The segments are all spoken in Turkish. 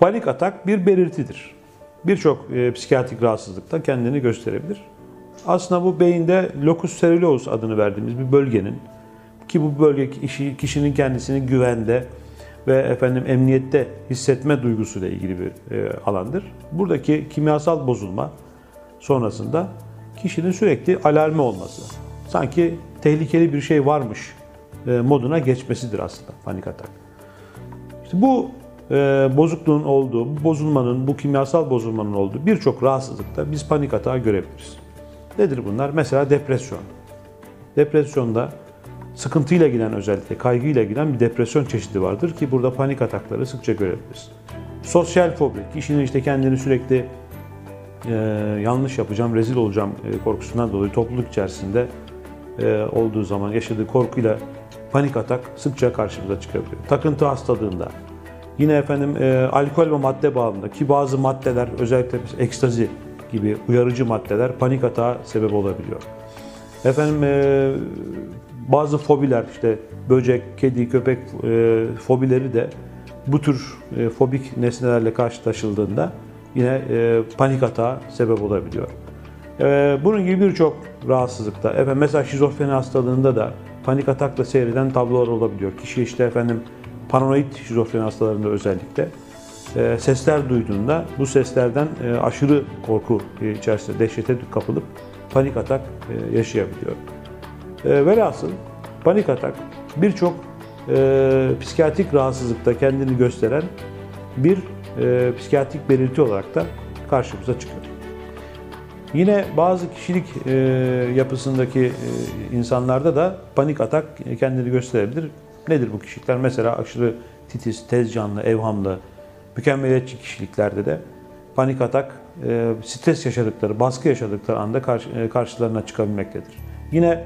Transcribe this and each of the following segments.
Panik atak bir belirtidir. Birçok e, psikiyatrik rahatsızlıkta kendini gösterebilir. Aslında bu beyinde locus coeruleus adını verdiğimiz bir bölgenin ki bu bölge kişi, kişinin kendisini güvende ve efendim emniyette hissetme duygusuyla ilgili bir e, alandır. Buradaki kimyasal bozulma sonrasında kişinin sürekli alarmi olması, sanki tehlikeli bir şey varmış e, moduna geçmesidir aslında panik atak. İşte bu bozukluğun olduğu, bozulmanın, bu kimyasal bozulmanın olduğu birçok rahatsızlıkta biz panik atağı görebiliriz. Nedir bunlar? Mesela depresyon. Depresyonda sıkıntıyla giden özellikle kaygıyla giden bir depresyon çeşidi vardır ki burada panik atakları sıkça görebiliriz. Sosyal fobi, kişinin işte kendini sürekli e, yanlış yapacağım, rezil olacağım e, korkusundan dolayı topluluk içerisinde e, olduğu zaman yaşadığı korkuyla panik atak sıkça karşımıza çıkabiliyor. Takıntı hastalığında, yine efendim e, alkol ve madde bağımında ki bazı maddeler özellikle ekstazi gibi uyarıcı maddeler panik atağa sebep olabiliyor. Efendim e, bazı fobiler işte böcek, kedi, köpek e, fobileri de bu tür e, fobik nesnelerle karşılaşıldığında yine e, panik atağa sebep olabiliyor. E, bunun gibi birçok rahatsızlıkta, efendim mesela şizofreni hastalığında da panik atakla seyreden tablolar olabiliyor. Kişi işte efendim paranoid şizofreni hastalarında özellikle e, sesler duyduğunda bu seslerden e, aşırı korku e, içerisinde dehşete kapılıp panik atak e, yaşayabiliyor. E, velhasıl panik atak birçok e, psikiyatrik rahatsızlıkta kendini gösteren bir e, psikiyatrik belirti olarak da karşımıza çıkıyor. Yine bazı kişilik yapısındaki insanlarda da panik atak kendini gösterebilir. Nedir bu kişilikler? Mesela aşırı titiz, tez canlı, evhamlı, mükemmeliyetçi kişiliklerde de panik atak e, stres yaşadıkları, baskı yaşadıkları anda karşı, e, karşılarına çıkabilmektedir. Yine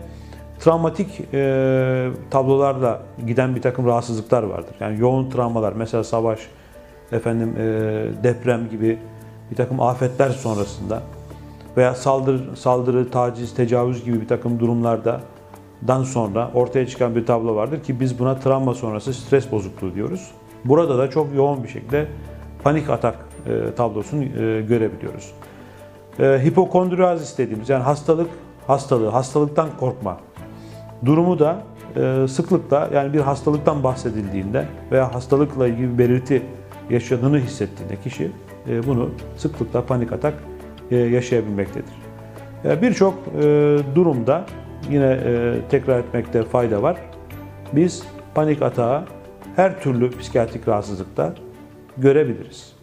travmatik e, tablolarla giden bir takım rahatsızlıklar vardır. Yani yoğun travmalar, mesela savaş, efendim e, deprem gibi bir takım afetler sonrasında veya saldırı, saldırı, taciz, tecavüz gibi bir takım durumlarda dan sonra ortaya çıkan bir tablo vardır ki biz buna travma sonrası stres bozukluğu diyoruz. Burada da çok yoğun bir şekilde panik atak e, tablosunu e, görebiliyoruz. E, hipokondriazis dediğimiz yani hastalık, hastalığı, hastalıktan korkma durumu da e, sıklıkla yani bir hastalıktan bahsedildiğinde veya hastalıkla ilgili bir belirti yaşadığını hissettiğinde kişi e, bunu sıklıkla panik atak e, yaşayabilmektedir. E, Birçok e, durumda yine e, tekrar etmekte fayda var. Biz panik atağı her türlü psikiyatrik rahatsızlıkta görebiliriz.